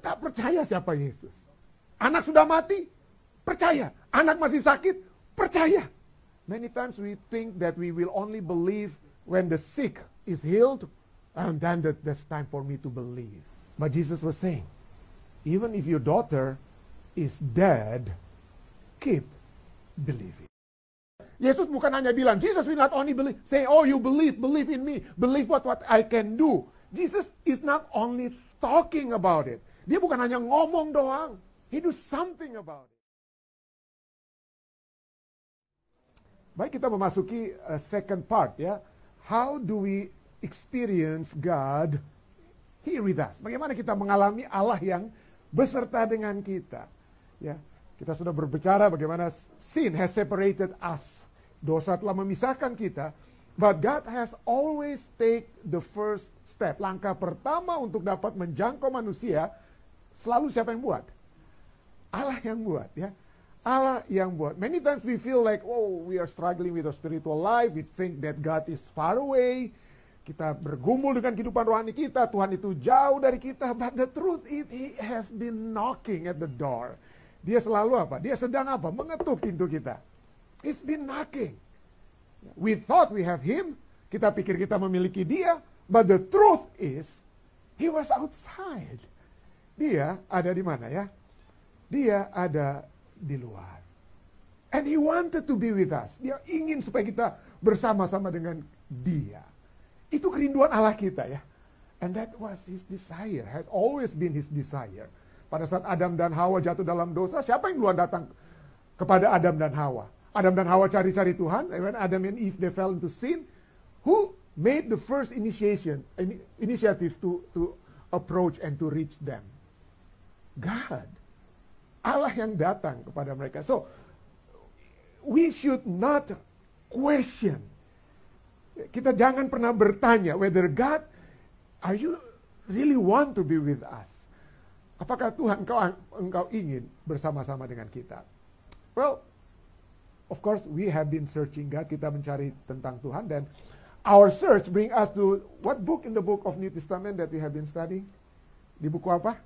Tetap percaya siapa Yesus. Anak sudah mati, percaya. Anak masih sakit, percaya. Many times we think that we will only believe when the sick is healed, and then that, that's time for me to believe. But Jesus was saying, even if your daughter is dead, keep believing. Yesus bukan hanya bilang, Jesus will not only believe, say, oh you believe, believe in me, believe what, what I can do. Jesus is not only talking about it. Dia bukan hanya ngomong doang. He do something about it. Baik kita memasuki uh, second part ya. How do we experience God here with us? Bagaimana kita mengalami Allah yang beserta dengan kita? Ya, kita sudah berbicara bagaimana sin has separated us Dosa telah memisahkan kita, but God has always take the first step. Langkah pertama untuk dapat menjangkau manusia selalu siapa yang buat? Allah yang buat ya. Allah yang buat. Many times we feel like, oh, we are struggling with our spiritual life. We think that God is far away. Kita bergumul dengan kehidupan rohani kita. Tuhan itu jauh dari kita. But the truth is, He has been knocking at the door. Dia selalu apa? Dia sedang apa? Mengetuk pintu kita. It's been knocking. We thought we have him. Kita pikir kita memiliki dia. But the truth is, he was outside. Dia ada di mana ya? Dia ada di luar. And he wanted to be with us. Dia ingin supaya kita bersama-sama dengan dia. Itu kerinduan Allah kita ya. And that was his desire, has always been his desire. Pada saat Adam dan Hawa jatuh dalam dosa, siapa yang duluan datang kepada Adam dan Hawa? Adam dan Hawa cari-cari Tuhan, when Adam and Eve they fell into sin, who made the first initiation, initiative to to approach and to reach them? God. Allah yang datang kepada mereka. So, we should not question. Kita jangan pernah bertanya whether God, are you really want to be with us? Apakah Tuhan engkau, engkau ingin bersama-sama dengan kita? Well, Of course, we have been searching God. Kita mencari tentang Tuhan dan our search bring us to what book in the book of New Testament that we have been studying? Di buku apa?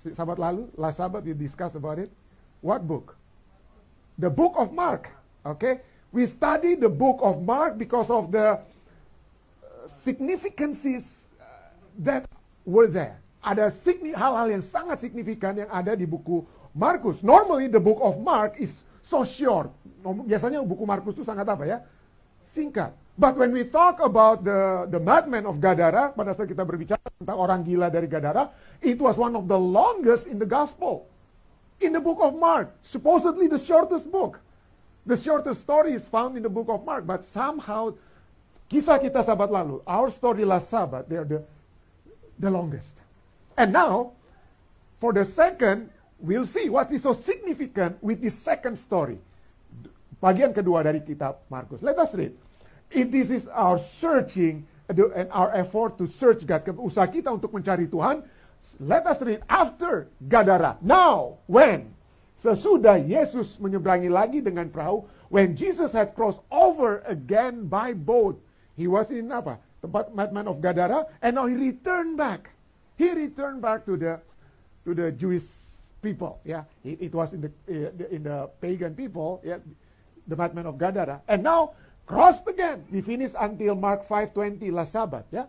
Sabat lalu, last Sabbath we discuss about it. What book? The book of Mark. Okay? We study the book of Mark because of the uh, significances uh, that were there. Ada hal-hal yang sangat signifikan yang ada di buku Markus. Normally the book of Mark is so short. Biasanya buku Markus itu sangat apa ya? Singkat. But when we talk about the the madman of Gadara, pada saat kita berbicara tentang orang gila dari Gadara, it was one of the longest in the gospel. In the book of Mark, supposedly the shortest book. The shortest story is found in the book of Mark, but somehow kisah kita sahabat lalu, our story last Sabbath, they are the the longest. And now, for the second we'll see what is so significant with this second story. Bagian kedua dari kitab Markus. Let us read. If this is our searching and our effort to search God, usaha kita untuk mencari Tuhan, let us read after Gadara. Now, when? Sesudah Yesus menyeberangi lagi dengan perahu, when Jesus had crossed over again by boat, he was in apa? Tempat madman of Gadara, and now he returned back. He returned back to the to the Jewish people. Yeah, it, it was in the in the pagan people. Yeah, the madman of Gadara, and now crossed again. We finish until Mark 5:20 last Sabbath. Ya,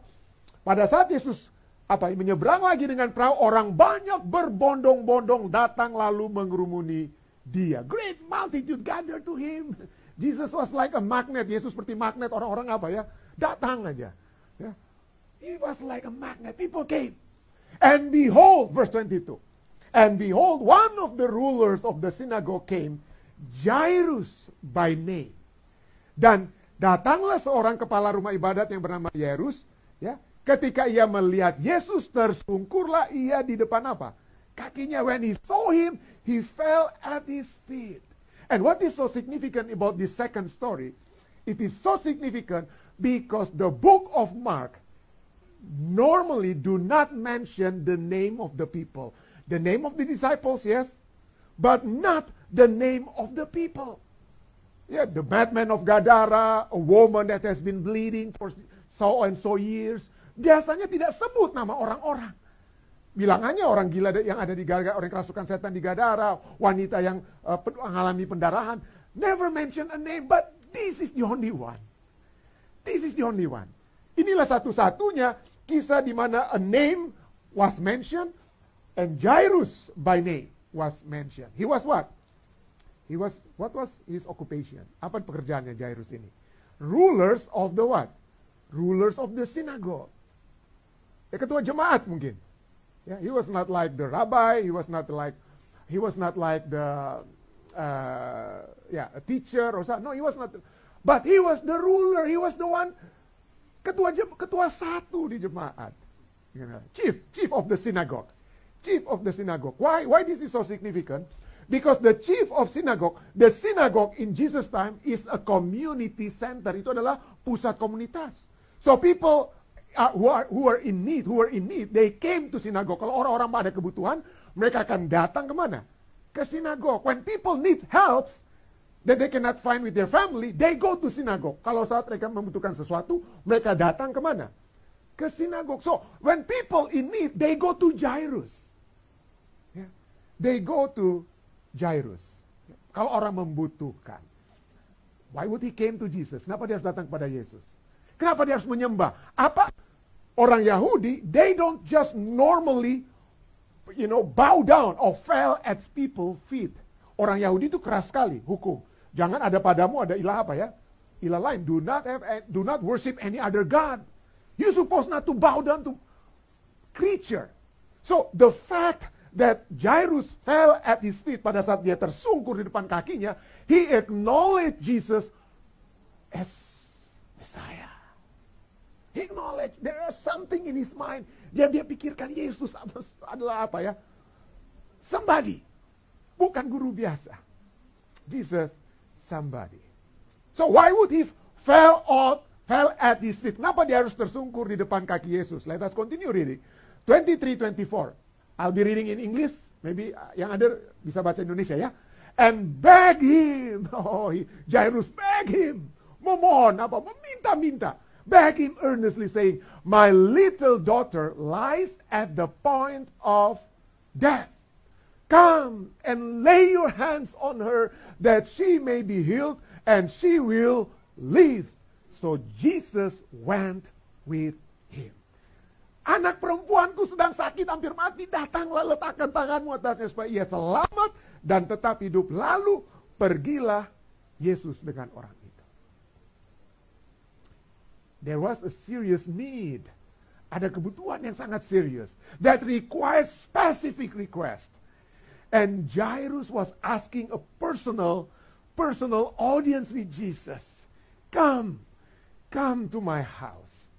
pada saat Yesus apa menyeberang lagi dengan perahu, orang banyak berbondong-bondong datang lalu mengerumuni dia. Great multitude gathered to him. Jesus was like a magnet. Yesus seperti magnet orang-orang apa ya? Datang aja. Ya. He was like a magnet. People came. And behold, verse 22. And behold, one of the rulers of the synagogue came, Jairus by name. Dan datanglah seorang kepala rumah ibadat yang bernama Jairus, ya. Ketika ia melihat Yesus tersungkurlah ia di depan apa? Kakinya when he saw him, he fell at his feet. And what is so significant about this second story? It is so significant because the book of Mark normally do not mention the name of the people. The name of the disciples, yes, but not the name of the people. Yeah, the madman of Gadara, a woman that has been bleeding for so and so years. Biasanya tidak sebut nama orang-orang. bilangannya orang gila yang ada di Gadara, orang kerasukan setan di Gadara, wanita yang uh, mengalami pendarahan. Never mention a name, but this is the only one. This is the only one. Inilah satu-satunya kisah di mana a name was mentioned and Jairus by name was mentioned. He was what? He was what was his occupation? Apa pekerjaannya Jairus ini? Rulers of the what? Rulers of the synagogue. Ya ketua jemaat mungkin. Yeah, he was not like the rabbi, he was not like he was not like the uh, yeah, a teacher or something. No, he was not. But he was the ruler, he was the one ketua ketua satu di jemaat. You know, chief, chief of the synagogue. Chief of the synagogue. Why why this is so significant? Because the chief of synagogue, the synagogue in Jesus time is a community center. Itu adalah pusat komunitas. So people uh, who are who are in need, who are in need, they came to synagogue. Kalau orang-orang ada kebutuhan, mereka akan datang ke mana? Ke synagogue. When people need help, that they cannot find with their family, they go to synagogue. Kalau saat mereka membutuhkan sesuatu, mereka datang ke mana? Ke synagogue. So, when people in need, they go to Jairus. Yeah. They go to Jairus. Yeah. Kalau orang membutuhkan. Why would he came to Jesus? Kenapa dia harus datang kepada Yesus? Kenapa dia harus menyembah? Apa? Orang Yahudi, they don't just normally, you know, bow down or fell at people feet. Orang Yahudi itu keras sekali hukum. Jangan ada padamu ada ilah apa ya? Ilah lain. Do not have, do not worship any other god. You supposed not to bow down to creature. So the fact that Jairus fell at his feet pada saat dia tersungkur di depan kakinya, he acknowledged Jesus as Messiah. He acknowledged there is something in his mind. Dia dia pikirkan Yesus adalah apa ya? Somebody. Bukan guru biasa. Jesus somebody. So why would he fell out, fell at his feet? Kenapa dia harus tersungkur di depan kaki Yesus? Let us continue reading. 23, 24. I'll be reading in English. Maybe uh, yang ada bisa baca Indonesia ya. And beg him. Oh, Jairus beg him. Memohon apa? Meminta-minta. Beg him earnestly saying, My little daughter lies at the point of death. Come and lay your hands on her that she may be healed and she will live. So Jesus went with him. Anak perempuanku sedang sakit hampir mati, datanglah letakkan tanganmu atasnya supaya ia selamat dan tetap hidup. Lalu pergilah Yesus dengan orang. There was a serious need. Ada kebutuhan yang sangat serius that requires specific request. And Jairus was asking a personal, personal audience with Jesus. Come, come to my house.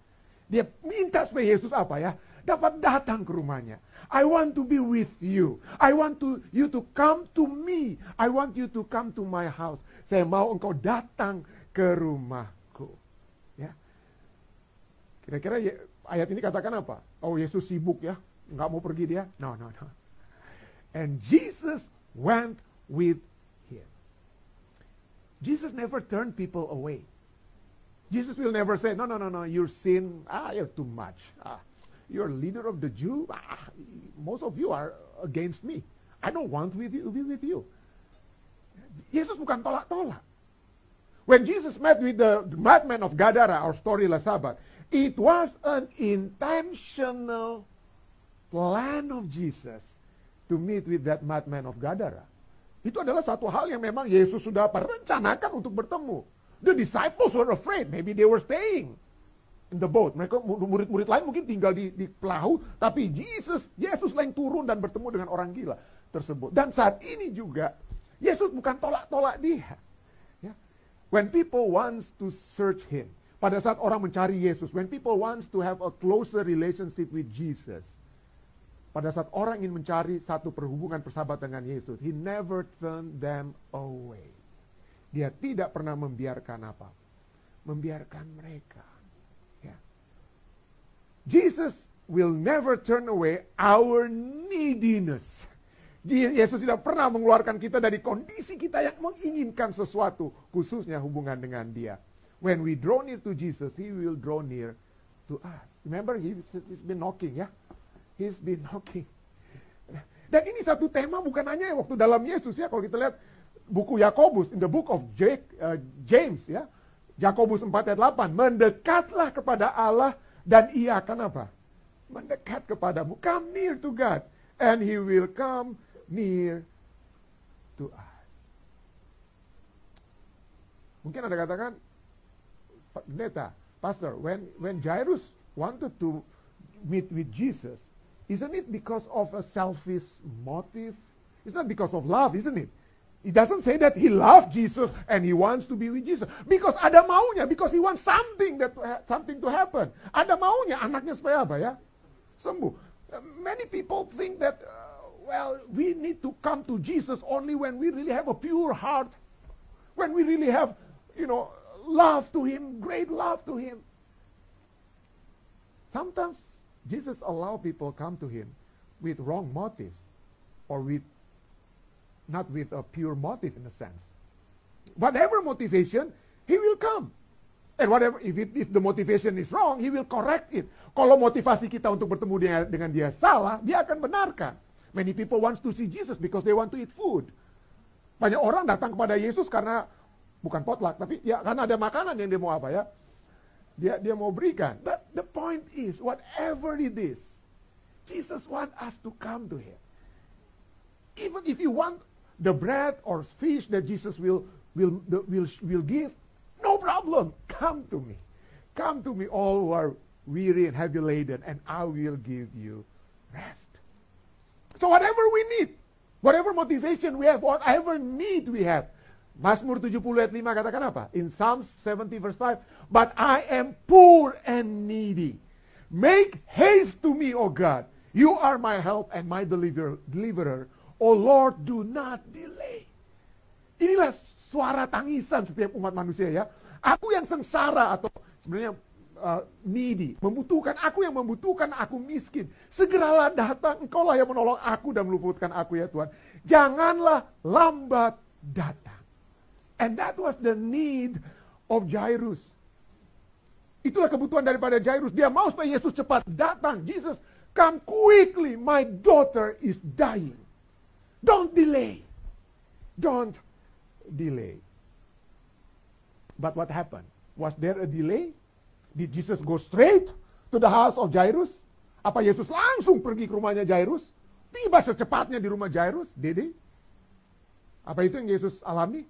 Dia minta supaya Yesus apa ya? Dapat datang ke rumahnya. I want to be with you. I want to you to come to me. I want you to come to my house. Saya mau engkau datang ke rumahku. Kira-kira ya, ayat ini katakan apa? Oh Yesus sibuk ya, nggak mau pergi dia? No, no, no. And Jesus went with him. Jesus never turned people away. Jesus will never say, no, no, no, no, your sin, ah, you're too much. Ah, you're leader of the Jew. Ah, most of you are against me. I don't want with you, be with you. Yesus bukan tolak-tolak. When Jesus met with the madman of Gadara, our story last Sabbath, it was an intentional plan of Jesus to meet with that madman of Gadara. Itu adalah satu hal yang memang Yesus sudah perencanakan untuk bertemu. The disciples were afraid. Maybe they were staying in the boat. Mereka murid-murid lain mungkin tinggal di, di perahu, tapi Jesus, Yesus lain turun dan bertemu dengan orang gila tersebut. Dan saat ini juga Yesus bukan tolak-tolak dia. Ya. When people wants to search him, pada saat orang mencari Yesus, when people wants to have a closer relationship with Jesus, pada saat orang ingin mencari satu perhubungan persahabatan dengan Yesus, he never turned them away. Dia tidak pernah membiarkan apa? Membiarkan mereka. Ya. Jesus will never turn away our neediness. Yesus tidak pernah mengeluarkan kita dari kondisi kita yang menginginkan sesuatu, khususnya hubungan dengan Dia. When we draw near to Jesus, He will draw near to us. Remember, He's been knocking, ya. He's been knocking. Dan ini satu tema bukan hanya waktu dalam Yesus ya. Kalau kita lihat buku Yakobus, in the book of Jake, uh, James ya. Yakobus 4 ayat 8. Mendekatlah kepada Allah dan ia akan apa? Mendekat kepadamu. Come near to God. And He will come near to us. Mungkin ada katakan, Pendeta, Pastor, when when Jairus wanted to meet with Jesus, isn't it because of a selfish motive? It's not because of love, isn't it? It doesn't say that he loved Jesus and he wants to be with Jesus. Because ada maunya, because he wants something that something to happen. Ada maunya anaknya supaya apa ya? Sembuh. Many people think that uh, well, we need to come to Jesus only when we really have a pure heart. When we really have, you know, love to him, great love to him. Sometimes Jesus allow people come to him with wrong motives or with not with a pure motive in a sense. Whatever motivation, he will come. And whatever if, it, if the motivation is wrong, he will correct it. Kalau motivasi kita untuk bertemu dia, dengan dia salah, dia akan benarkan. Many people wants to see Jesus because they want to eat food. Banyak orang datang kepada Yesus karena bukan potluck, tapi ya karena ada makanan yang dia mau apa ya? Dia dia mau berikan. But the point is, whatever it is, Jesus want us to come to Him. Even if you want the bread or fish that Jesus will will will will give, no problem. Come to me. Come to me, all who are weary and heavy laden, and I will give you rest. So whatever we need, whatever motivation we have, whatever need we have, Mazmur 70 ayat 5 katakan apa? In Psalm 70 verse 5, But I am poor and needy. Make haste to me, O God. You are my help and my deliverer. deliverer. O Lord, do not delay. Inilah suara tangisan setiap umat manusia ya. Aku yang sengsara atau sebenarnya uh, needy, membutuhkan, aku yang membutuhkan, aku miskin. Segeralah datang, engkaulah yang menolong aku dan meluputkan aku ya Tuhan. Janganlah lambat datang. And that was the need of Jairus. Itulah kebutuhan daripada Jairus. Dia mau supaya Yesus cepat datang. Jesus, come quickly. My daughter is dying. Don't delay. Don't delay. But what happened? Was there a delay? Did Jesus go straight to the house of Jairus? Apa Yesus langsung pergi ke rumahnya Jairus? Tiba secepatnya di rumah Jairus? Did he? Apa itu yang Yesus alami?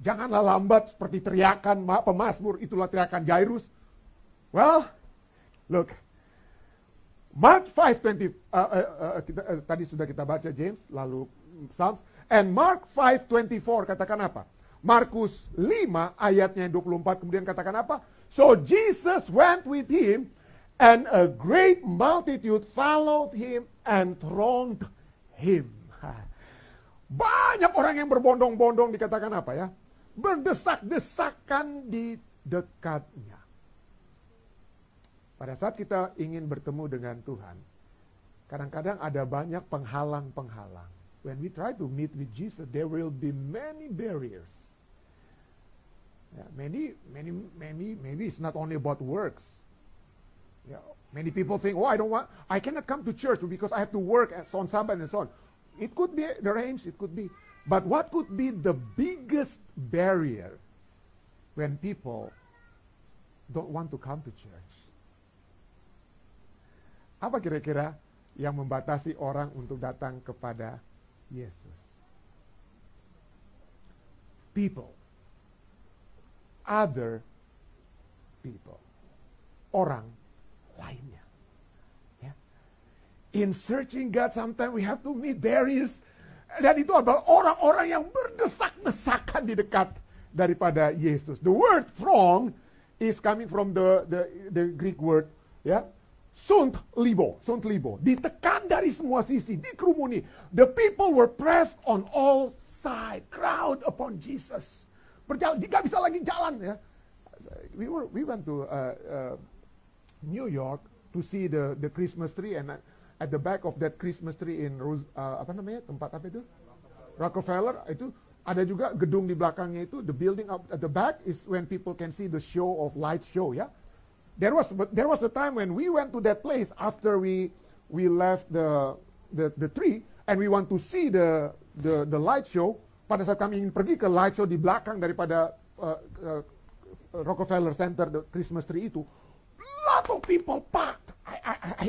Janganlah lambat seperti teriakan pemazmur, itulah teriakan Jairus. Well, look. Mark 5:20 uh, uh, uh, uh, tadi sudah kita baca James, lalu Psalms and Mark 5:24 katakan apa? Markus 5 ayatnya 24 kemudian katakan apa? So Jesus went with him and a great multitude followed him and thronged him. Banyak orang yang berbondong-bondong dikatakan apa ya? Berdesak-desakan di dekatnya. Pada saat kita ingin bertemu dengan Tuhan, kadang-kadang ada banyak penghalang-penghalang. When we try to meet with Jesus, there will be many barriers. Yeah, many, many, many, maybe it's not only about works. Yeah, many people think, oh, I don't want, I cannot come to church because I have to work and so on, and so on. It could be the range, it could be. But what could be the biggest barrier when people don't want to come to church? Apa kira-kira yang membatasi orang untuk datang kepada Yesus? People. Other people. Orang lainnya. Yeah. In searching God, sometimes we have to meet barriers dan itu adalah orang-orang yang berdesak-desakan di dekat daripada Yesus. The word throng is coming from the the, the Greek word ya. Sunt libo, sunt libo. Ditekan dari semua sisi, dikerumuni. The people were pressed on all side, crowd upon Jesus. Berjalan, tidak bisa lagi jalan ya. We were we went to uh, uh, New York to see the the Christmas tree and at the back of that Christmas tree in uh, apa namanya tempat apa itu Rockefeller itu ada juga gedung di belakangnya itu the building up at the back is when people can see the show of light show ya yeah? there was there was a time when we went to that place after we we left the the the tree and we want to see the the the light show. Pada saat kami ingin pergi ke light show di belakang daripada uh, uh, Rockefeller Center, the Christmas tree itu, lot of people packed. I I I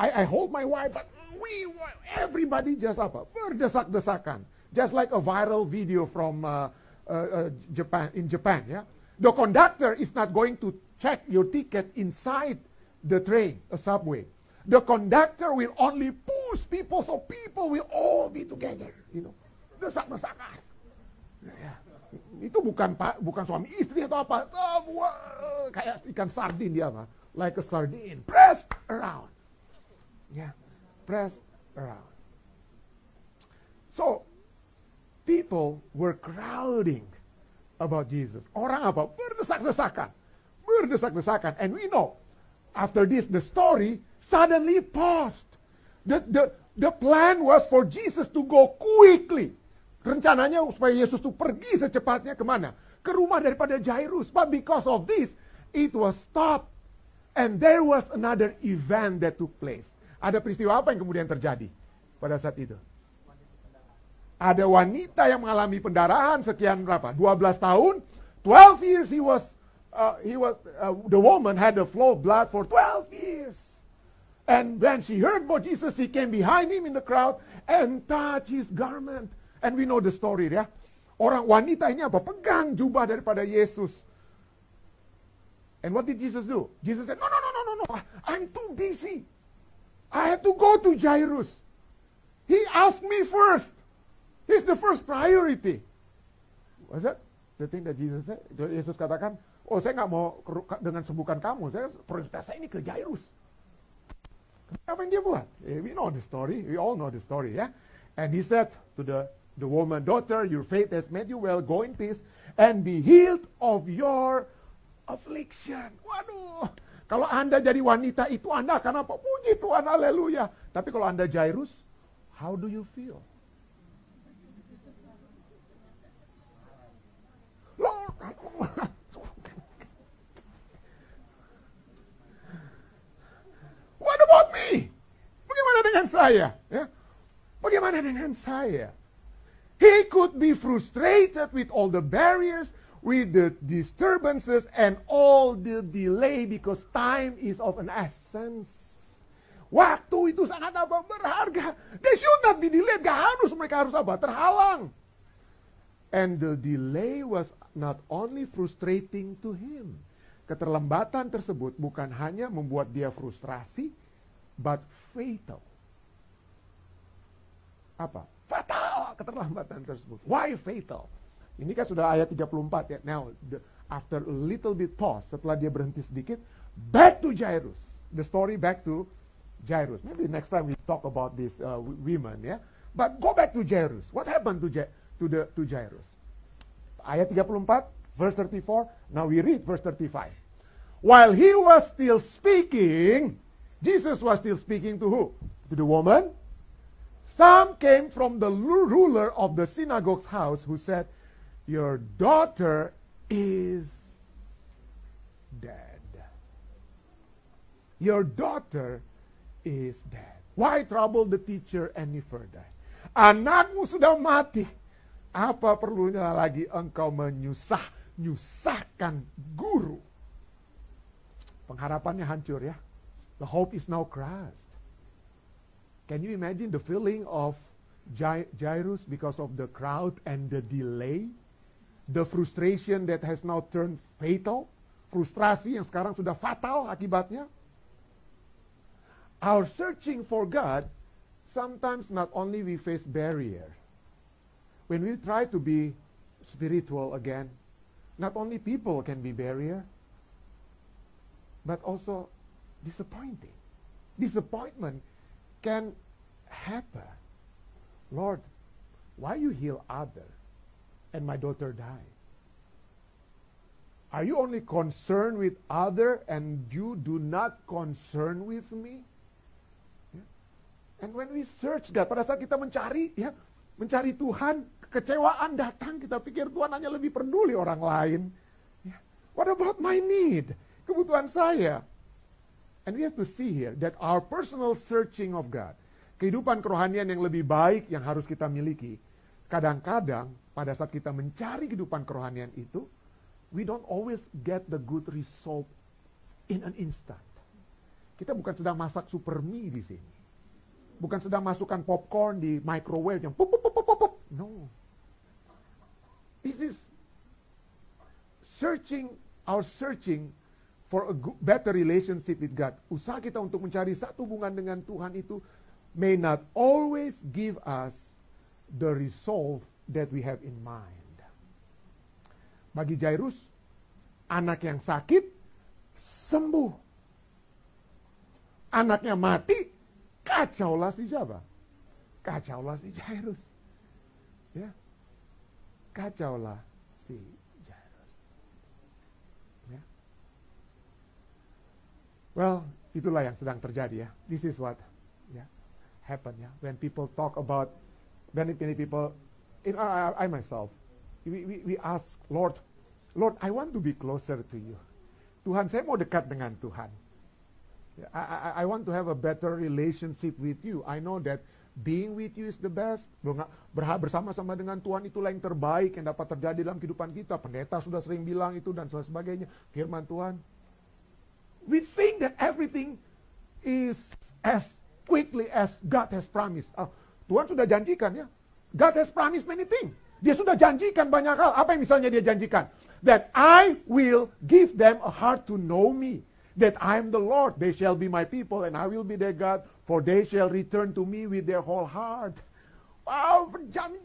I, I hold my wife, but we everybody just apa berdesak-desakan, just like a viral video from uh, uh, uh, Japan in Japan. Yeah, the conductor is not going to check your ticket inside the train, a subway. The conductor will only push people so people will all be together. You know, desak-desakan. Ya. Itu bukan pak, bukan suami istri atau apa. Semua kayak ikan sardin dia mah. Like a sardine. Press around. Yeah. Press around. So, people were crowding about Jesus. Orang apa? Berdesak-desakan. Berdesak-desakan. And we know, after this, the story suddenly paused. The, the, the plan was for Jesus to go quickly. Rencananya supaya Yesus itu pergi secepatnya ke mana? Ke rumah daripada Jairus. But because of this, it was stopped. And there was another event that took place. Ada peristiwa apa yang kemudian terjadi pada saat itu? Ada wanita yang mengalami pendarahan sekian berapa? 12 tahun. 12 years he was uh, he was uh, the woman had a flow of blood for 12 years. And when she heard about Jesus, she came behind him in the crowd and touched his garment. And we know the story ya. Orang wanita ini apa? Pegang jubah daripada Yesus. And what did Jesus do? Jesus said, no, no, no, no, no, no. I'm too busy. I have to go to Jairus. He asked me first. He's the first priority. Was that the thing that Jesus said? Yesus katakan, oh saya nggak mau dengan sembuhkan kamu. Saya prioritas saya ini ke Jairus. Apa yang dia buat? Eh, we know the story. We all know the story, ya. Yeah? And he said to the the woman, daughter, your faith has made you well. Go in peace and be healed of your affliction. Waduh. Kalau Anda jadi wanita itu Anda akan apa? Puji Tuhan, haleluya. Tapi kalau Anda Jairus, how do you feel? What about me? Bagaimana dengan saya? Ya? Bagaimana dengan saya? He could be frustrated with all the barriers, with the disturbances, and all the delay because time is of an essence. Waktu itu sangat apa? Berharga. They should not be delayed. Gak harus mereka harus apa? Terhalang. And the delay was not only frustrating to him. Keterlambatan tersebut bukan hanya membuat dia frustrasi, but fatal. Apa? Fatal keterlambatan tersebut. Why fatal? Ini kan sudah ayat 34 ya. Now, the, after a little bit pause, setelah dia berhenti sedikit, back to Jairus. The story back to Jairus. Maybe next time we talk about this uh, women ya. But go back to Jairus. What happened to, ja to, the, to Jairus? Ayat 34, verse 34. Now we read verse 35. While he was still speaking, Jesus was still speaking to who? To the woman some came from the ruler of the synagogue's house who said, Your daughter is dead. Your daughter is dead. Why trouble the teacher any further? Anakmu sudah mati. Apa perlunya lagi engkau menyusah, nyusahkan guru? Pengharapannya hancur ya. The hope is now crushed. Can you imagine the feeling of Jairus because of the crowd and the delay? The frustration that has now turned fatal? Frustrasi yang sekarang sudah fatal akibatnya? Our searching for God, sometimes not only we face barrier. When we try to be spiritual again, not only people can be barrier, but also disappointing. Disappointment can happen. Lord, why you heal other and my daughter die? Are you only concerned with other and you do not concern with me? Yeah. And when we search God, pada saat kita mencari, ya, mencari Tuhan, kekecewaan datang, kita pikir Tuhan hanya lebih peduli orang lain. Yeah. What about my need? Kebutuhan saya. And we have to see here that our personal searching of God, kehidupan kerohanian yang lebih baik yang harus kita miliki, kadang-kadang pada saat kita mencari kehidupan kerohanian itu, we don't always get the good result in an instant. Kita bukan sedang masak super mie di sini. Bukan sedang masukkan popcorn di microwave yang pop pop pop pop pop. No. This is searching our searching for a good, better relationship with God. Usaha kita untuk mencari satu hubungan dengan Tuhan itu may not always give us the result that we have in mind. Bagi Jairus, anak yang sakit sembuh anaknya mati, kacaulah si siapa? Kacaulah si Jairus. Ya. Kacaulah si Jairus. Ya. Well, itulah yang sedang terjadi ya. This is what ya happen ya. When people talk about many many people, I, I myself, we, we, we ask Lord, Lord, I want to be closer to you. Tuhan, saya mau dekat dengan Tuhan. I, I, I want to have a better relationship with you. I know that being with you is the best. Bersama-sama dengan Tuhan itulah yang terbaik yang dapat terjadi dalam kehidupan kita. Pendeta sudah sering bilang itu dan sebagainya. Firman Tuhan. We think that everything is as quickly as God has promised. Oh, Tuhan sudah janjikan ya. God has promised many things. Dia sudah janjikan banyak hal. Apa yang misalnya dia janjikan? That I will give them a heart to know me that I am the Lord. They shall be my people, and I will be their God, for they shall return to me with their whole heart. Wow,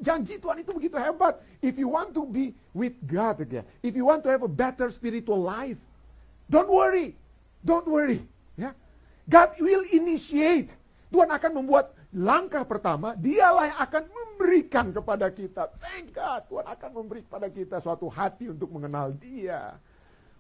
janji Tuhan itu begitu hebat. If you want to be with God again, if you want to have a better spiritual life, don't worry, don't worry. Ya, God will initiate. Tuhan akan membuat langkah pertama. Dialah yang akan memberikan kepada kita. Thank God, Tuhan akan memberi kepada kita suatu hati untuk mengenal Dia.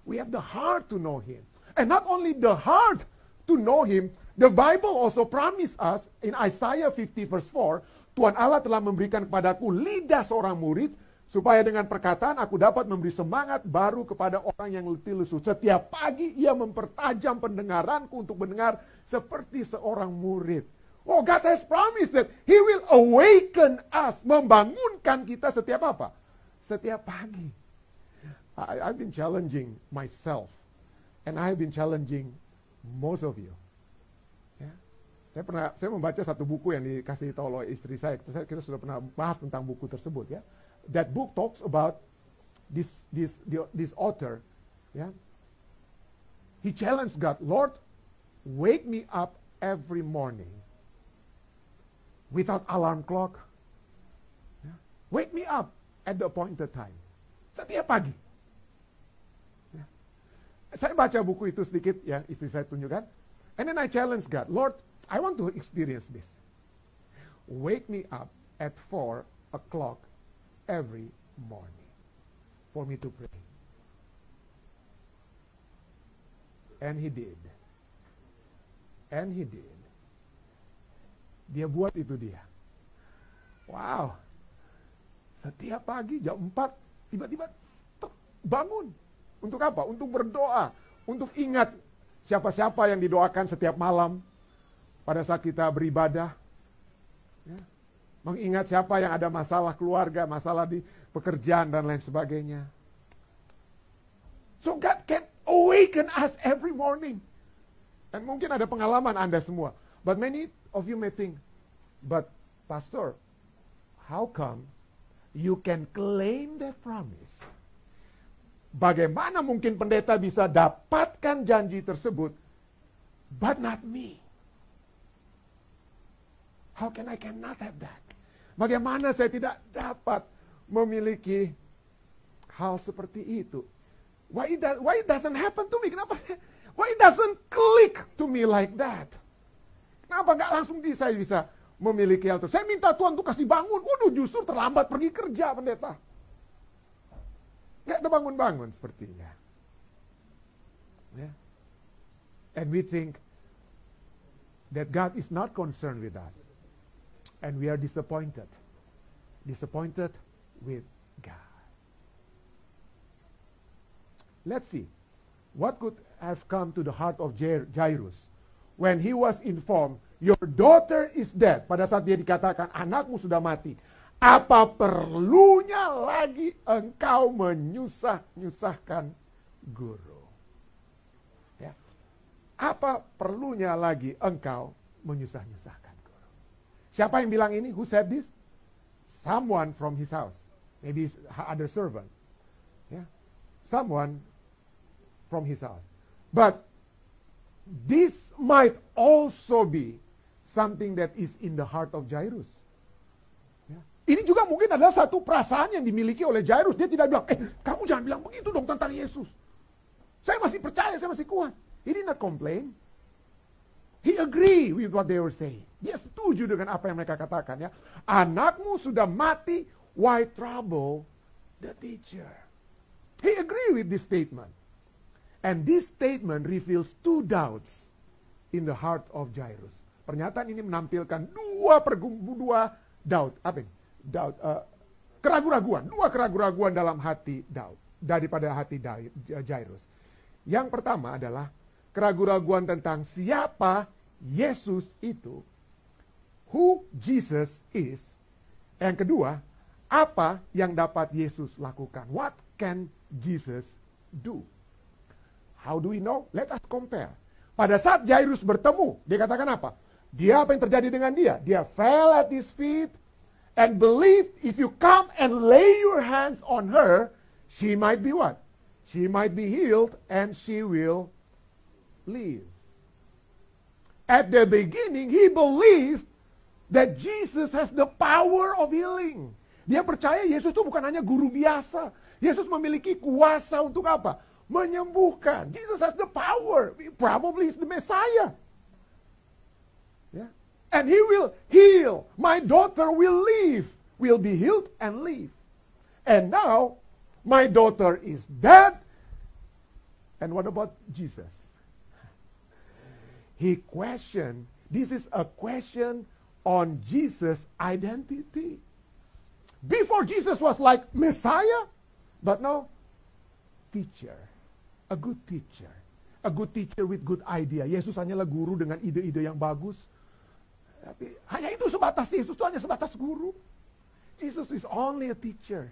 We have the heart to know Him. And not only the heart to know Him, the Bible also promise us in Isaiah 50 verse 4, Tuhan Allah telah memberikan kepadaku lidah seorang murid, supaya dengan perkataan aku dapat memberi semangat baru kepada orang yang letih lesu. Setiap pagi ia mempertajam pendengaranku untuk mendengar seperti seorang murid. Oh, God has promised that He will awaken us, membangunkan kita setiap apa? Setiap pagi. I, I've been challenging myself And I have been challenging most of you. Ya. Saya pernah, saya membaca satu buku yang dikasih tahu oleh istri saya. Kita, kita sudah pernah bahas tentang buku tersebut ya. That book talks about this this this author. Ya. He challenged God, Lord, wake me up every morning without alarm clock. Ya. Wake me up at the appointed time. Setiap pagi saya baca buku itu sedikit ya, istri saya tunjukkan. And then I challenge God, Lord, I want to experience this. Wake me up at 4 o'clock every morning for me to pray. And he did. And he did. Dia buat itu dia. Wow. Setiap pagi jam 4 tiba-tiba bangun untuk apa? Untuk berdoa. Untuk ingat siapa-siapa yang didoakan setiap malam pada saat kita beribadah. Ya. Mengingat siapa yang ada masalah keluarga, masalah di pekerjaan dan lain sebagainya. So God can awaken us every morning. Dan mungkin ada pengalaman Anda semua. But many of you may think, but pastor, how come you can claim that promise? Bagaimana mungkin pendeta bisa dapatkan janji tersebut, but not me? How can I cannot have that? Bagaimana saya tidak dapat memiliki hal seperti itu? Why it, why it doesn't happen to me? Kenapa? Why it doesn't click to me like that? Kenapa nggak langsung di saya bisa memiliki hal itu? Saya minta Tuhan untuk kasih bangun. Waduh, justru terlambat pergi kerja pendeta. Nggak terbangun-bangun sepertinya. Yeah. And we think that God is not concerned with us. And we are disappointed. Disappointed with God. Let's see. what could have come to the heart of Jairus when he was informed, your daughter is dead. Pada saat dia dikatakan, anakmu sudah mati. Apa perlunya lagi engkau menyusah-nyusahkan guru? Ya. Apa perlunya lagi engkau menyusah-nyusahkan guru? Siapa yang bilang ini? Who said this? Someone from his house. Maybe other servant. Ya. Someone from his house. But this might also be something that is in the heart of Jairus. Ya. Ini juga mungkin adalah satu perasaan yang dimiliki oleh Jairus. Dia tidak bilang, eh kamu jangan bilang begitu dong tentang Yesus. Saya masih percaya, saya masih kuat. He did not complain. He agree with what they were saying. Dia setuju dengan apa yang mereka katakan ya. Anakmu sudah mati, why trouble the teacher? He agree with this statement. And this statement reveals two doubts in the heart of Jairus. Pernyataan ini menampilkan dua pergumbu dua doubt, apa ini? Doubt, uh, keraguan-raguan, dua keraguan-raguan dalam hati Daud daripada hati Jairus. Yang pertama adalah keraguan-raguan tentang siapa Yesus itu, who Jesus is. Yang kedua, apa yang dapat Yesus lakukan? What can Jesus do? How do we know? Let us compare. Pada saat Jairus bertemu, dia katakan apa? Dia apa yang terjadi dengan dia? Dia fell at his feet and believed if you come and lay your hands on her, she might be what? She might be healed and she will live. At the beginning, he believed that Jesus has the power of healing. Dia percaya Yesus itu bukan hanya guru biasa. Yesus memiliki kuasa untuk apa? Menyembuhkan. Jesus has the power. Probably is the Messiah. Yeah. And he will heal. My daughter will live. Will be healed and live. And now, my daughter is dead. And what about Jesus? He questioned. This is a question on Jesus' identity. Before Jesus was like Messiah, but now, teacher a good teacher. A good teacher with good idea. Yesus hanyalah guru dengan ide-ide yang bagus. Tapi hanya itu sebatas Yesus itu hanya sebatas guru. Jesus is only a teacher.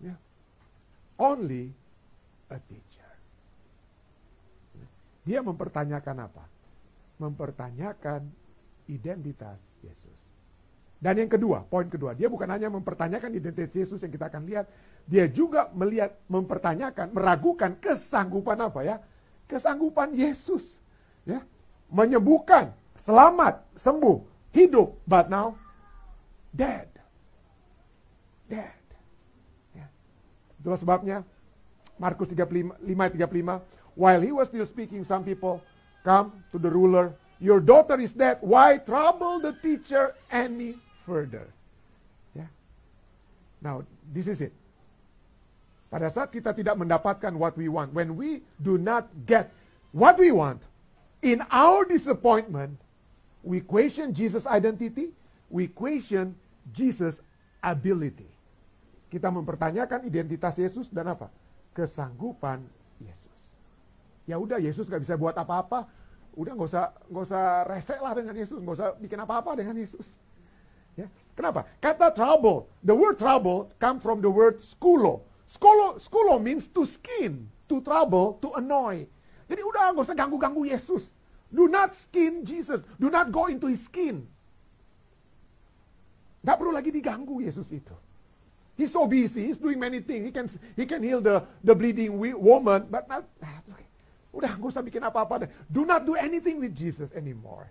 Yeah. Only a teacher. Dia mempertanyakan apa? Mempertanyakan identitas Yesus. Dan yang kedua, poin kedua, dia bukan hanya mempertanyakan identitas Yesus yang kita akan lihat, dia juga melihat, mempertanyakan, meragukan kesanggupan apa ya? Kesanggupan Yesus. Ya, menyembuhkan, selamat, sembuh, hidup, but now dead. Dead. Ya. Itulah sebabnya Markus 35, 35, while he was still speaking, some people come to the ruler, your daughter is dead, why trouble the teacher any further? Ya. Now, this is it. Pada saat kita tidak mendapatkan what we want, when we do not get what we want, in our disappointment, we question Jesus' identity, we question Jesus' ability. Kita mempertanyakan identitas Yesus dan apa? Kesanggupan Yesus. Ya udah Yesus gak bisa buat apa-apa, udah nggak usah nggak usah resek lah dengan Yesus, nggak usah bikin apa-apa dengan Yesus. Ya. Kenapa? Kata trouble, the word trouble come from the word skulo. Skolo, skolo means to skin, to trouble, to annoy. Jadi udah nggak usah ganggu-ganggu Yesus. Do not skin Jesus. Do not go into his skin. Gak perlu lagi diganggu Yesus itu. He's so busy. He's doing many things. He can he can heal the the bleeding woman, but not. Udah nggak usah bikin apa-apa. Do not do anything with Jesus anymore.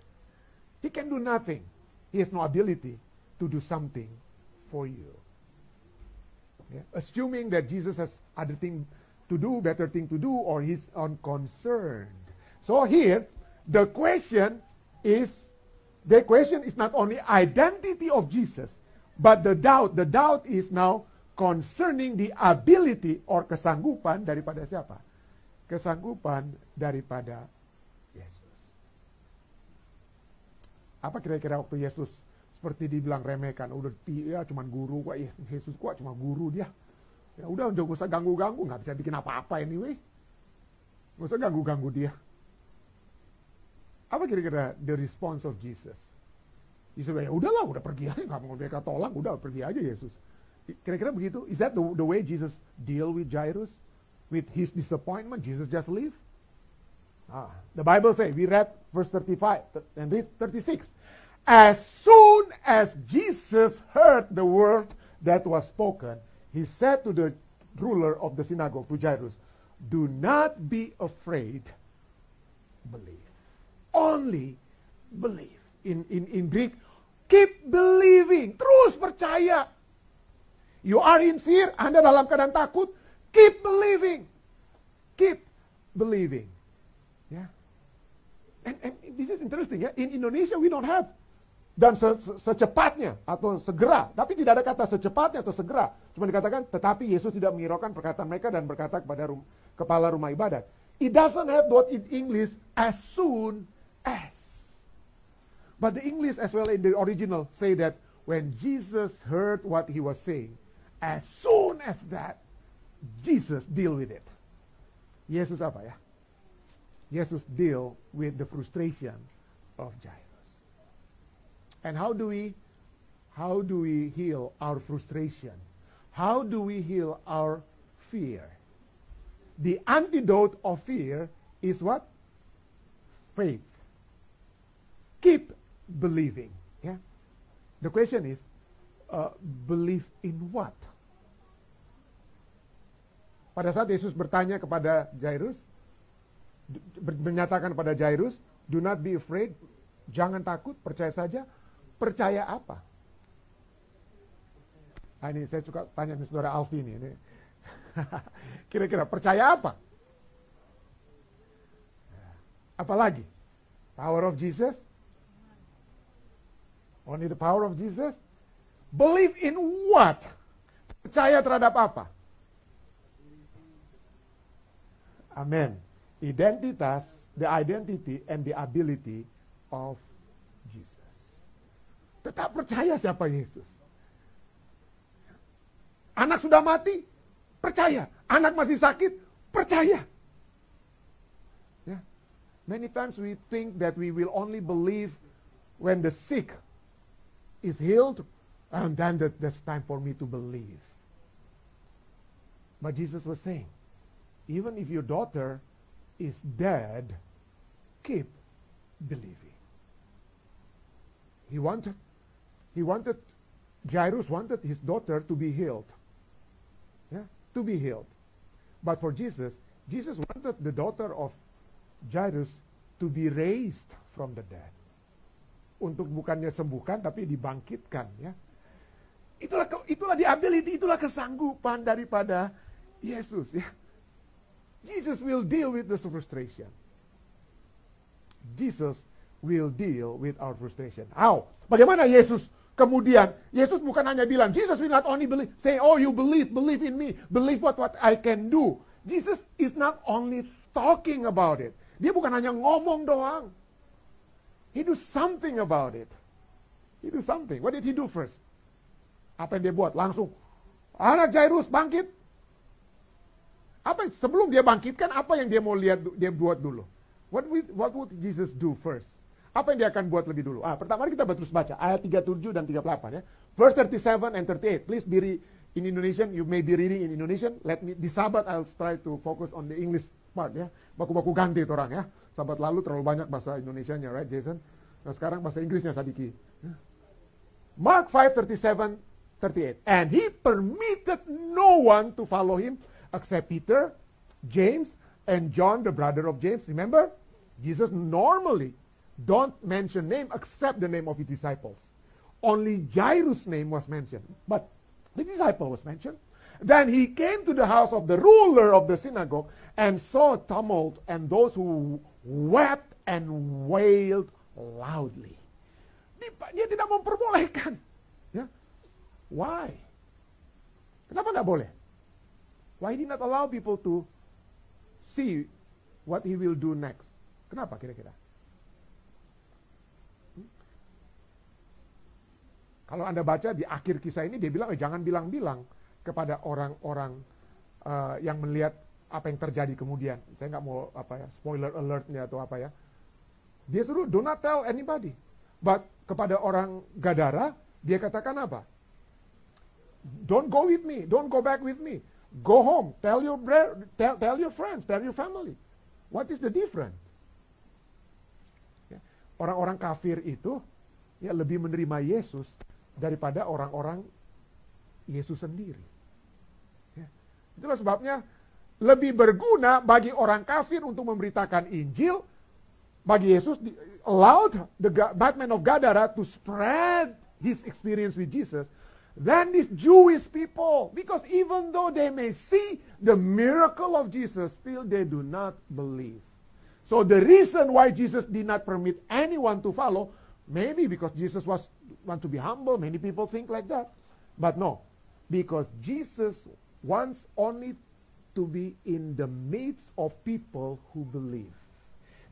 He can do nothing. He has no ability to do something for you. Yeah. Assuming that Jesus has other thing to do, better thing to do, or he's unconcerned. So here, the question is, the question is not only identity of Jesus, but the doubt, the doubt is now concerning the ability or kesanggupan daripada siapa? Kesanggupan daripada Yesus. Apa kira-kira waktu Yesus seperti dibilang remehkan udah dia cuma guru kok Yesus kok cuma guru dia ya udah udah usah ganggu-ganggu nggak bisa bikin apa-apa anyway Nggak usah ganggu-ganggu dia. Apa kira-kira the response of Jesus? Yesus ya udahlah, udah pergi aja, nggak mau mereka tolak, udah pergi aja Yesus. Kira-kira begitu? Is that the, the way Jesus deal with Jairus? With his disappointment, Jesus just leave? Ah, the Bible say, we read verse 35 and read 36. As soon as Jesus heard the word that was spoken, he said to the ruler of the synagogue, to Jairus, Do not be afraid, believe. Only believe. In, in, in Greek, keep believing. Terus percaya. You are in fear, Anda dalam keadaan takut, keep believing. Keep believing. Yeah. And, and this is interesting ya. In Indonesia we don't have dan se -se secepatnya atau segera, tapi tidak ada kata secepatnya atau segera. Cuma dikatakan, tetapi Yesus tidak menghiraukan perkataan mereka dan berkata kepada rum kepala rumah ibadat. It doesn't have what in English as soon as. But the English as well in the original say that when Jesus heard what he was saying, as soon as that, Jesus deal with it. Yesus apa ya? Yesus deal with the frustration of Jairus. And how do we how do we heal our frustration? How do we heal our fear? The antidote of fear is what? Faith. Keep believing. Yeah. The question is, uh, believe in what? Pada saat Yesus bertanya kepada Jairus, menyatakan kepada Jairus, do not be afraid, jangan takut, percaya saja, Percaya apa? Nah, ini saya suka tanya nih saudara Alfi ini. Kira-kira percaya apa? Apalagi? Power of Jesus? Only the power of Jesus? Believe in what? Percaya terhadap apa? Amin. Identitas, the identity and the ability of Tetap percaya siapa Yesus. Anak sudah mati, percaya. Anak masih sakit, percaya. Yeah. Many times we think that we will only believe when the sick is healed, and then that, that's time for me to believe. But Jesus was saying, even if your daughter is dead, keep believing. He wanted he wanted, Jairus wanted his daughter to be healed. Yeah, to be healed. But for Jesus, Jesus wanted the daughter of Jairus to be raised from the dead. Untuk bukannya sembuhkan tapi dibangkitkan ya. Itulah itulah ability, itulah kesanggupan daripada Yesus ya. Jesus will deal with the frustration. Jesus will deal with our frustration. How? Bagaimana Yesus Kemudian Yesus bukan hanya bilang, Jesus will not only believe, say, oh you believe, believe in me, believe what what I can do. Jesus is not only talking about it. Dia bukan hanya ngomong doang. He do something about it. He do something. What did he do first? Apa yang dia buat? Langsung, anak Jairus bangkit. Apa sebelum dia bangkitkan, apa yang dia mau lihat dia buat dulu? What would, what would Jesus do first? Apa yang dia akan buat lebih dulu? Ah, pertama kita terus baca ayat 37 dan 38 ya. Verse 37 and 38. Please be in Indonesian, you may be reading in Indonesian. Let me di Sabat I'll try to focus on the English part ya. Baku-baku ganti itu orang ya. Sabat lalu terlalu banyak bahasa Indonesianya, right Jason? Nah, sekarang bahasa Inggrisnya Sadiki. Ya. Mark 5:37 38. And he permitted no one to follow him except Peter, James, and John, the brother of James. Remember? Jesus normally don't mention name except the name of his disciples. Only Jairus' name was mentioned, but the disciple was mentioned. Then he came to the house of the ruler of the synagogue and saw tumult and those who wept and wailed loudly. Dia tidak memperbolehkan. Ya. Why? Kenapa tidak boleh? Why did not allow people to see what he will do next? Kenapa kira-kira? Kalau Anda baca di akhir kisah ini dia bilang eh, jangan bilang-bilang kepada orang-orang uh, yang melihat apa yang terjadi kemudian. Saya nggak mau apa ya spoiler alertnya atau apa ya. Dia suruh do not tell anybody. But kepada orang Gadara dia katakan apa? Don't go with me, don't go back with me. Go home, tell your tell, tell your friends, tell your family. What is the difference? Ya, orang-orang kafir itu ya lebih menerima Yesus daripada orang-orang Yesus sendiri. Ya. Itulah sebabnya lebih berguna bagi orang kafir untuk memberitakan Injil, bagi Yesus allowed the Batman of Gadara to spread his experience with Jesus than these Jewish people. Because even though they may see the miracle of Jesus, still they do not believe. So the reason why Jesus did not permit anyone to follow, maybe because Jesus was want to be humble, many people think like that. But no, because Jesus wants only to be in the midst of people who believe.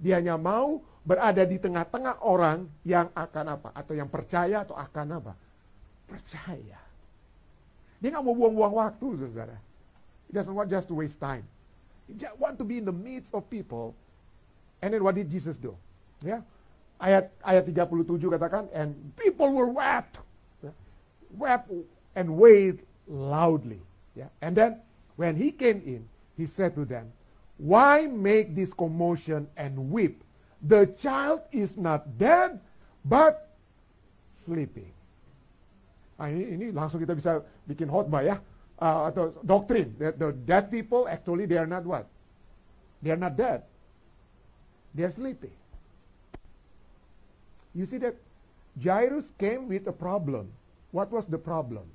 Dia hanya mau berada di tengah-tengah orang yang akan apa? Atau yang percaya atau akan apa? Percaya. Dia nggak mau buang-buang waktu, saudara. He doesn't want just to waste time. He just want to be in the midst of people. And then what did Jesus do? Ya, ayat ayat 37 katakan, and people were wept, ya. wept and wailed loudly. Ya. And then When he came in, he said to them, Why make this commotion and weep? The child is not dead, but sleeping. Nah, ini, ini langsung kita bisa bikin khotbah ya. Uh, atau doktrin. That the dead people actually they are not what? They are not dead. They are sleeping. You see that Jairus came with a problem. What was the problem?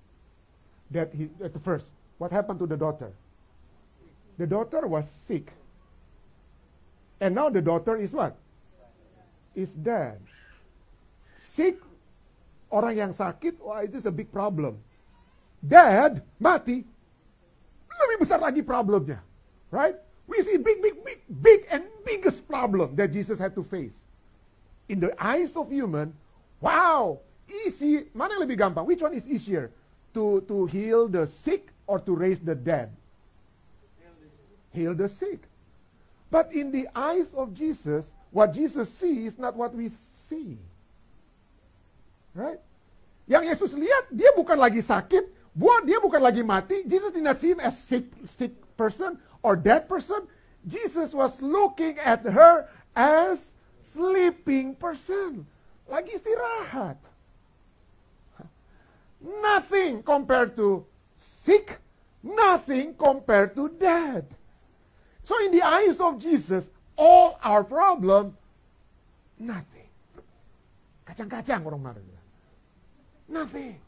That he at first what happened to the daughter? The daughter was sick. And now the daughter is what? Is dead. Sick, orang yang sakit, wah itu a big problem. Dead, mati, lebih besar lagi problemnya. Right? We see big, big, big, big and biggest problem that Jesus had to face. In the eyes of human, wow, easy. Mana yang lebih gampang? Which one is easier? To, to heal the sick or to raise the dead? Heal the sick. But in the eyes of Jesus, what Jesus sees is not what we see. Right? Yang Yesus lihat, dia bukan lagi sakit, dia bukan lagi mati. Jesus did not see him as sick, sick person or dead person. Jesus was looking at her as sleeping person. Lagi istirahat. Nothing compared to sick, nothing compared to dead. So in the eyes of Jesus, all our problem, nothing. Kacang-kacang orang marah. Nothing.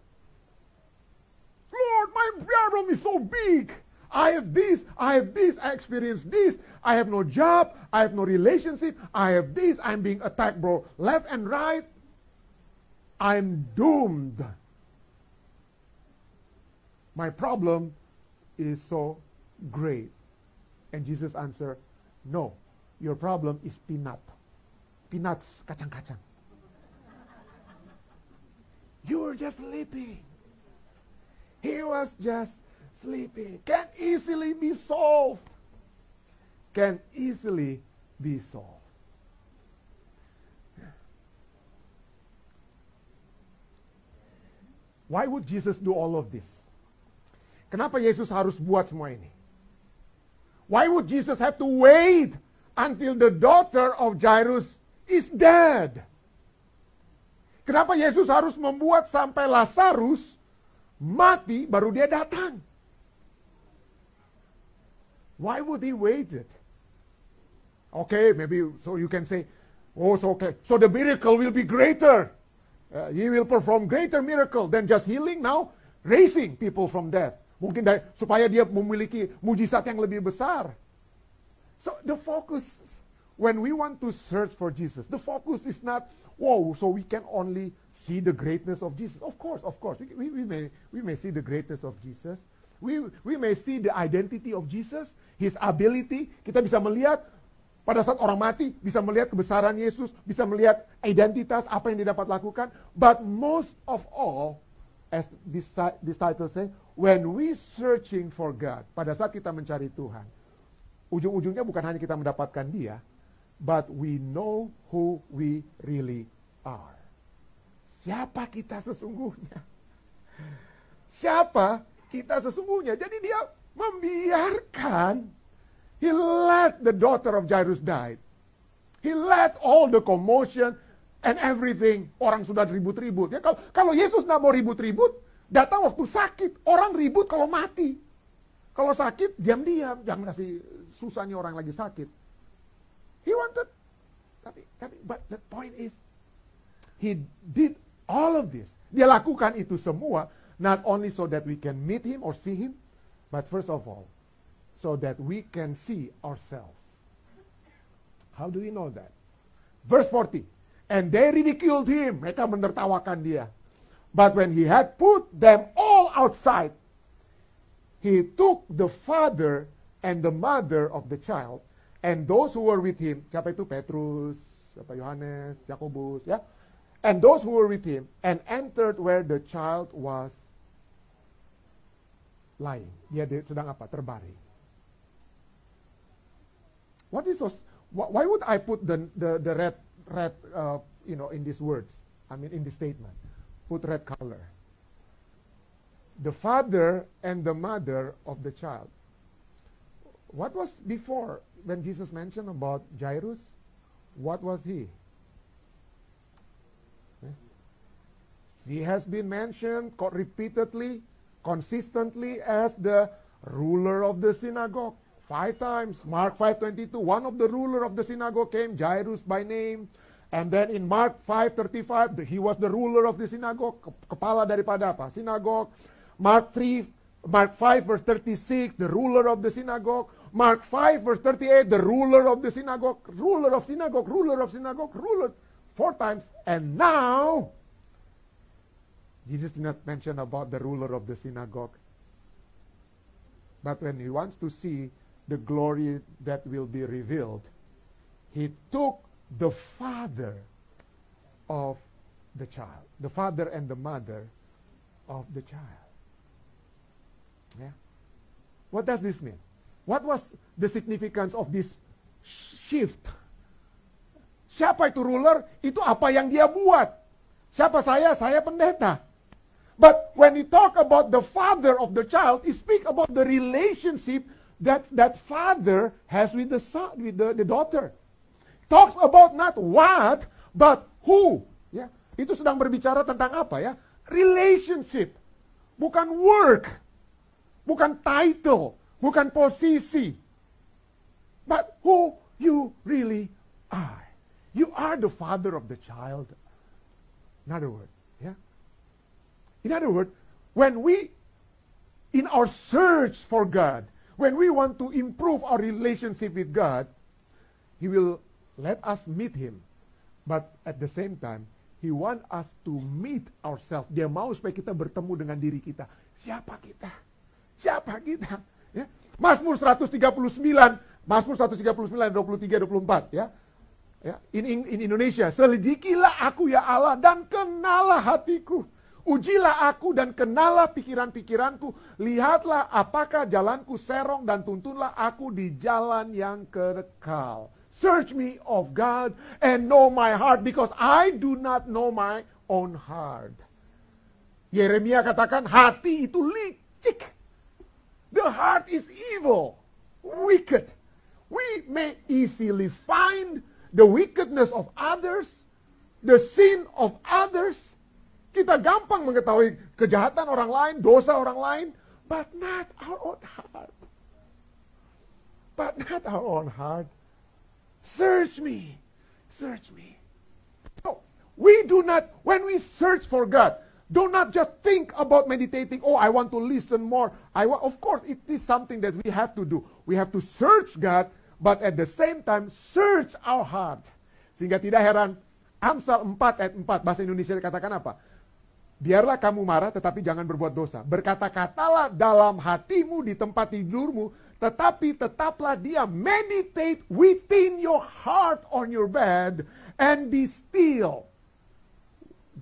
Lord, my problem is so big. I have this, I have this, I experience this, I have no job, I have no relationship, I have this, I'm being attacked, bro, left and right. I'm doomed. My problem is so great. And Jesus answered, No, your problem is peanut. Peanuts, kacang-kacang. You were just sleeping. He was just sleeping. Can easily be solved. Can easily be solved. Why would Jesus do all of this? Kenapa Yesus harus buat semua ini? Why would Jesus have to wait until the daughter of Jairus is dead? Kenapa Yesus harus membuat sampai Lazarus mati baru dia datang? Why would he wait it? Okay, maybe so you can say, oh, so okay, so the miracle will be greater. Uh, he will perform greater miracle than just healing now, raising people from death. Mungkin dari, supaya dia memiliki mujizat yang lebih besar. So the focus, when we want to search for Jesus, the focus is not, whoa, so we can only see the greatness of Jesus. Of course, of course, we, we, we, may, we may see the greatness of Jesus. We, we may see the identity of Jesus, His ability. Kita bisa melihat pada saat orang mati, bisa melihat kebesaran Yesus, bisa melihat identitas, apa yang dia dapat lakukan. But most of all, as this, title say, when we searching for God, pada saat kita mencari Tuhan, ujung-ujungnya bukan hanya kita mendapatkan dia, but we know who we really are. Siapa kita sesungguhnya? Siapa kita sesungguhnya? Jadi dia membiarkan he let the daughter of Jairus die. He let all the commotion and everything. Orang sudah ribut-ribut. Ya, kalau, kalau Yesus nggak mau ribut-ribut, datang waktu sakit. Orang ribut kalau mati. Kalau sakit, diam-diam. Jangan kasih susahnya orang lagi sakit. He wanted. Tapi, tapi, but the point is, he did all of this. Dia lakukan itu semua, not only so that we can meet him or see him, but first of all, so that we can see ourselves. How do we know that? Verse 40. And they ridiculed him. Mereka menertawakan dia. But when he had put them all outside, he took the father and the mother of the child and those who were with him, siapa itu Petrus, siapa Yohanes, Yakobus, ya. And those who were with him and entered where the child was lying. Dia sedang apa? Terbaring. What is why would I put the the, the red red uh, you know in these words? I mean in this statement. Put red color the father and the mother of the child. What was before when Jesus mentioned about Jairus? What was he? Eh? He has been mentioned repeatedly, consistently as the ruler of the synagogue. Five times. Mark 5.22, one of the ruler of the synagogue came, Jairus by name. And then in Mark 5.35, he was the ruler of the synagogue. Kepala daripada apa? Synagogue. Mark 3, Mark 5 verse 36, the ruler of the synagogue. Mark 5 verse 38, the ruler of the synagogue, ruler of synagogue, ruler of synagogue, ruler, four times. And now, Jesus did not mention about the ruler of the synagogue. But when he wants to see the glory that will be revealed, he took the father of the child, the father and the mother of the child. Yeah. What does this mean? What was the significance of this shift? Siapa itu ruler? Itu apa yang dia buat. Siapa saya? Saya pendeta. But when we talk about the father of the child, he speak about the relationship that that father has with the son, with the, the daughter. Talks about not what, but who. Ya, itu sedang berbicara tentang apa ya? Relationship, bukan work bukan title, bukan posisi, but who you really are. You are the father of the child. In other words. In other words, when we, in our search for God, when we want to improve our relationship with God, He will let us meet Him. But at the same time, He want us to meet ourselves. Dia mau supaya kita bertemu dengan diri kita. Siapa kita? Siapa kita? Ya. Mazmur 139, Mazmur 139, 23, 24 ya. Ya, in, in, in Indonesia, selidikilah aku ya Allah dan kenalah hatiku. Ujilah aku dan kenalah pikiran-pikiranku. Lihatlah apakah jalanku serong dan tuntunlah aku di jalan yang kekal. Search me of God and know my heart because I do not know my own heart. Yeremia katakan hati itu licik. The heart is evil, wicked. We may easily find the wickedness of others, the sin of others. Kita gampang mengetahui kejahatan orang lain, dosa orang lain, but not our own heart. But not our own heart. Search me. Search me. No, we do not, when we search for God, do not just think about meditating, oh, I want to listen more. I wa-. Of course, it is something that we have to do. We have to search God, but at the same time, search our heart. Sehingga tidak heran, Amsal 4 ayat 4, bahasa Indonesia dikatakan apa? Biarlah kamu marah, tetapi jangan berbuat dosa. Berkata-katalah dalam hatimu di tempat tidurmu, tetapi tetaplah dia meditate within your heart on your bed and be still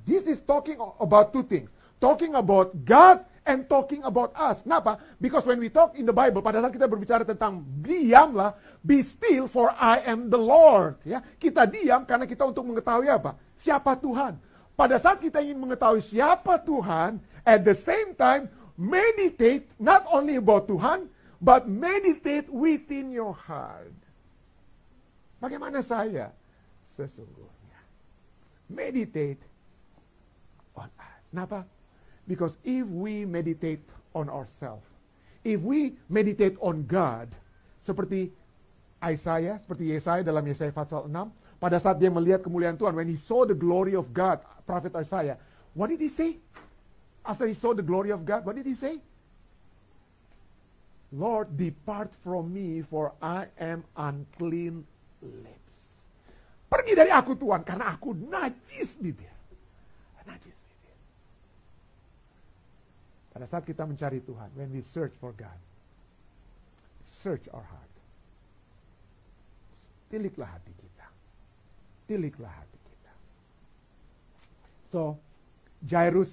This is talking about two things. Talking about God and talking about us. Kenapa? Because when we talk in the Bible, pada saat kita berbicara tentang diamlah, be still for I am the Lord. Ya, kita diam karena kita untuk mengetahui apa? Siapa Tuhan. Pada saat kita ingin mengetahui siapa Tuhan, at the same time meditate not only about Tuhan, but meditate within your heart. Bagaimana saya sesungguhnya? Meditate on us. Kenapa? Because if we meditate on ourselves, if we meditate on God, seperti Isaiah, seperti Yesaya dalam Yesaya pasal 6, pada saat dia melihat kemuliaan Tuhan, when he saw the glory of God, prophet Isaiah, what did he say? After he saw the glory of God, what did he say? Lord, depart from me, for I am unclean lips. Pergi dari aku Tuhan, karena aku najis bibir. Najis bibir. Pada saat kita mencari Tuhan, when we search for God, search our heart. Tiliklah hati kita. Tiliklah hati. So, Jairus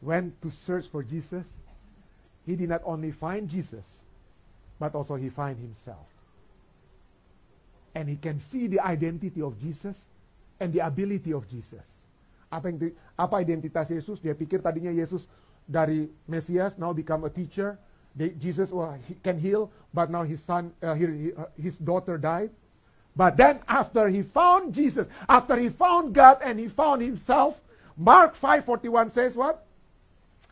went to search for Jesus. He did not only find Jesus, but also he find himself. And he can see the identity of Jesus and the ability of Jesus. Apa yang apa identitas Yesus? Dia pikir tadinya Yesus dari Mesias now become a teacher. They- Jesus well, he can heal, but now his son, uh, his daughter died. But then after he found Jesus, after he found God and he found himself, Mark 5:41 says what?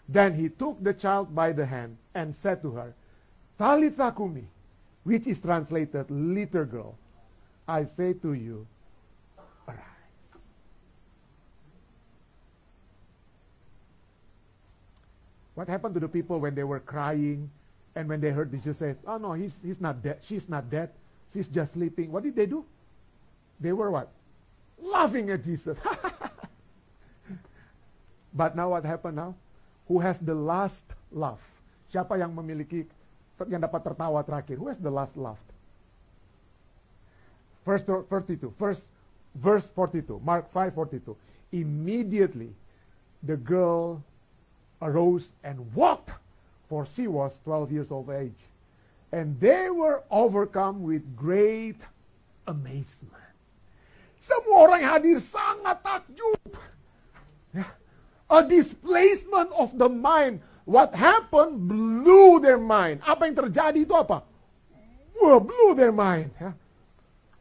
Then he took the child by the hand and said to her, Talitha kumi, which is translated, little girl, I say to you, arise. What happened to the people when they were crying and when they heard Jesus say, Oh no, he's, he's not dead, she's not dead, she's just sleeping. What did they do? They were what? Laughing at Jesus. but now what happened now? Who has the last laugh? Siapa yang memiliki yang dapat tertawa terakhir? Who has the last laugh? Verse 42. First, verse 42. Mark 5:42. Immediately the girl arose and walked, for she was 12 years of age. And they were overcome with great amazement. Semua orang yang hadir sangat takjub. Ya. A displacement of the mind. What happened blew their mind. Apa yang terjadi itu apa? Blew their mind. Ya.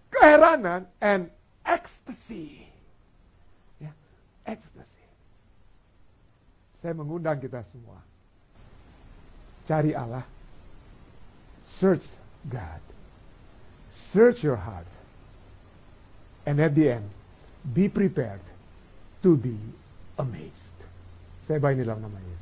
Keheranan and ecstasy. Ya, ecstasy. Saya mengundang kita semua. Cari Allah. Search God. Search your heart. And at the end, be prepared to be amazed. Saya bayi dalam nama Yesus.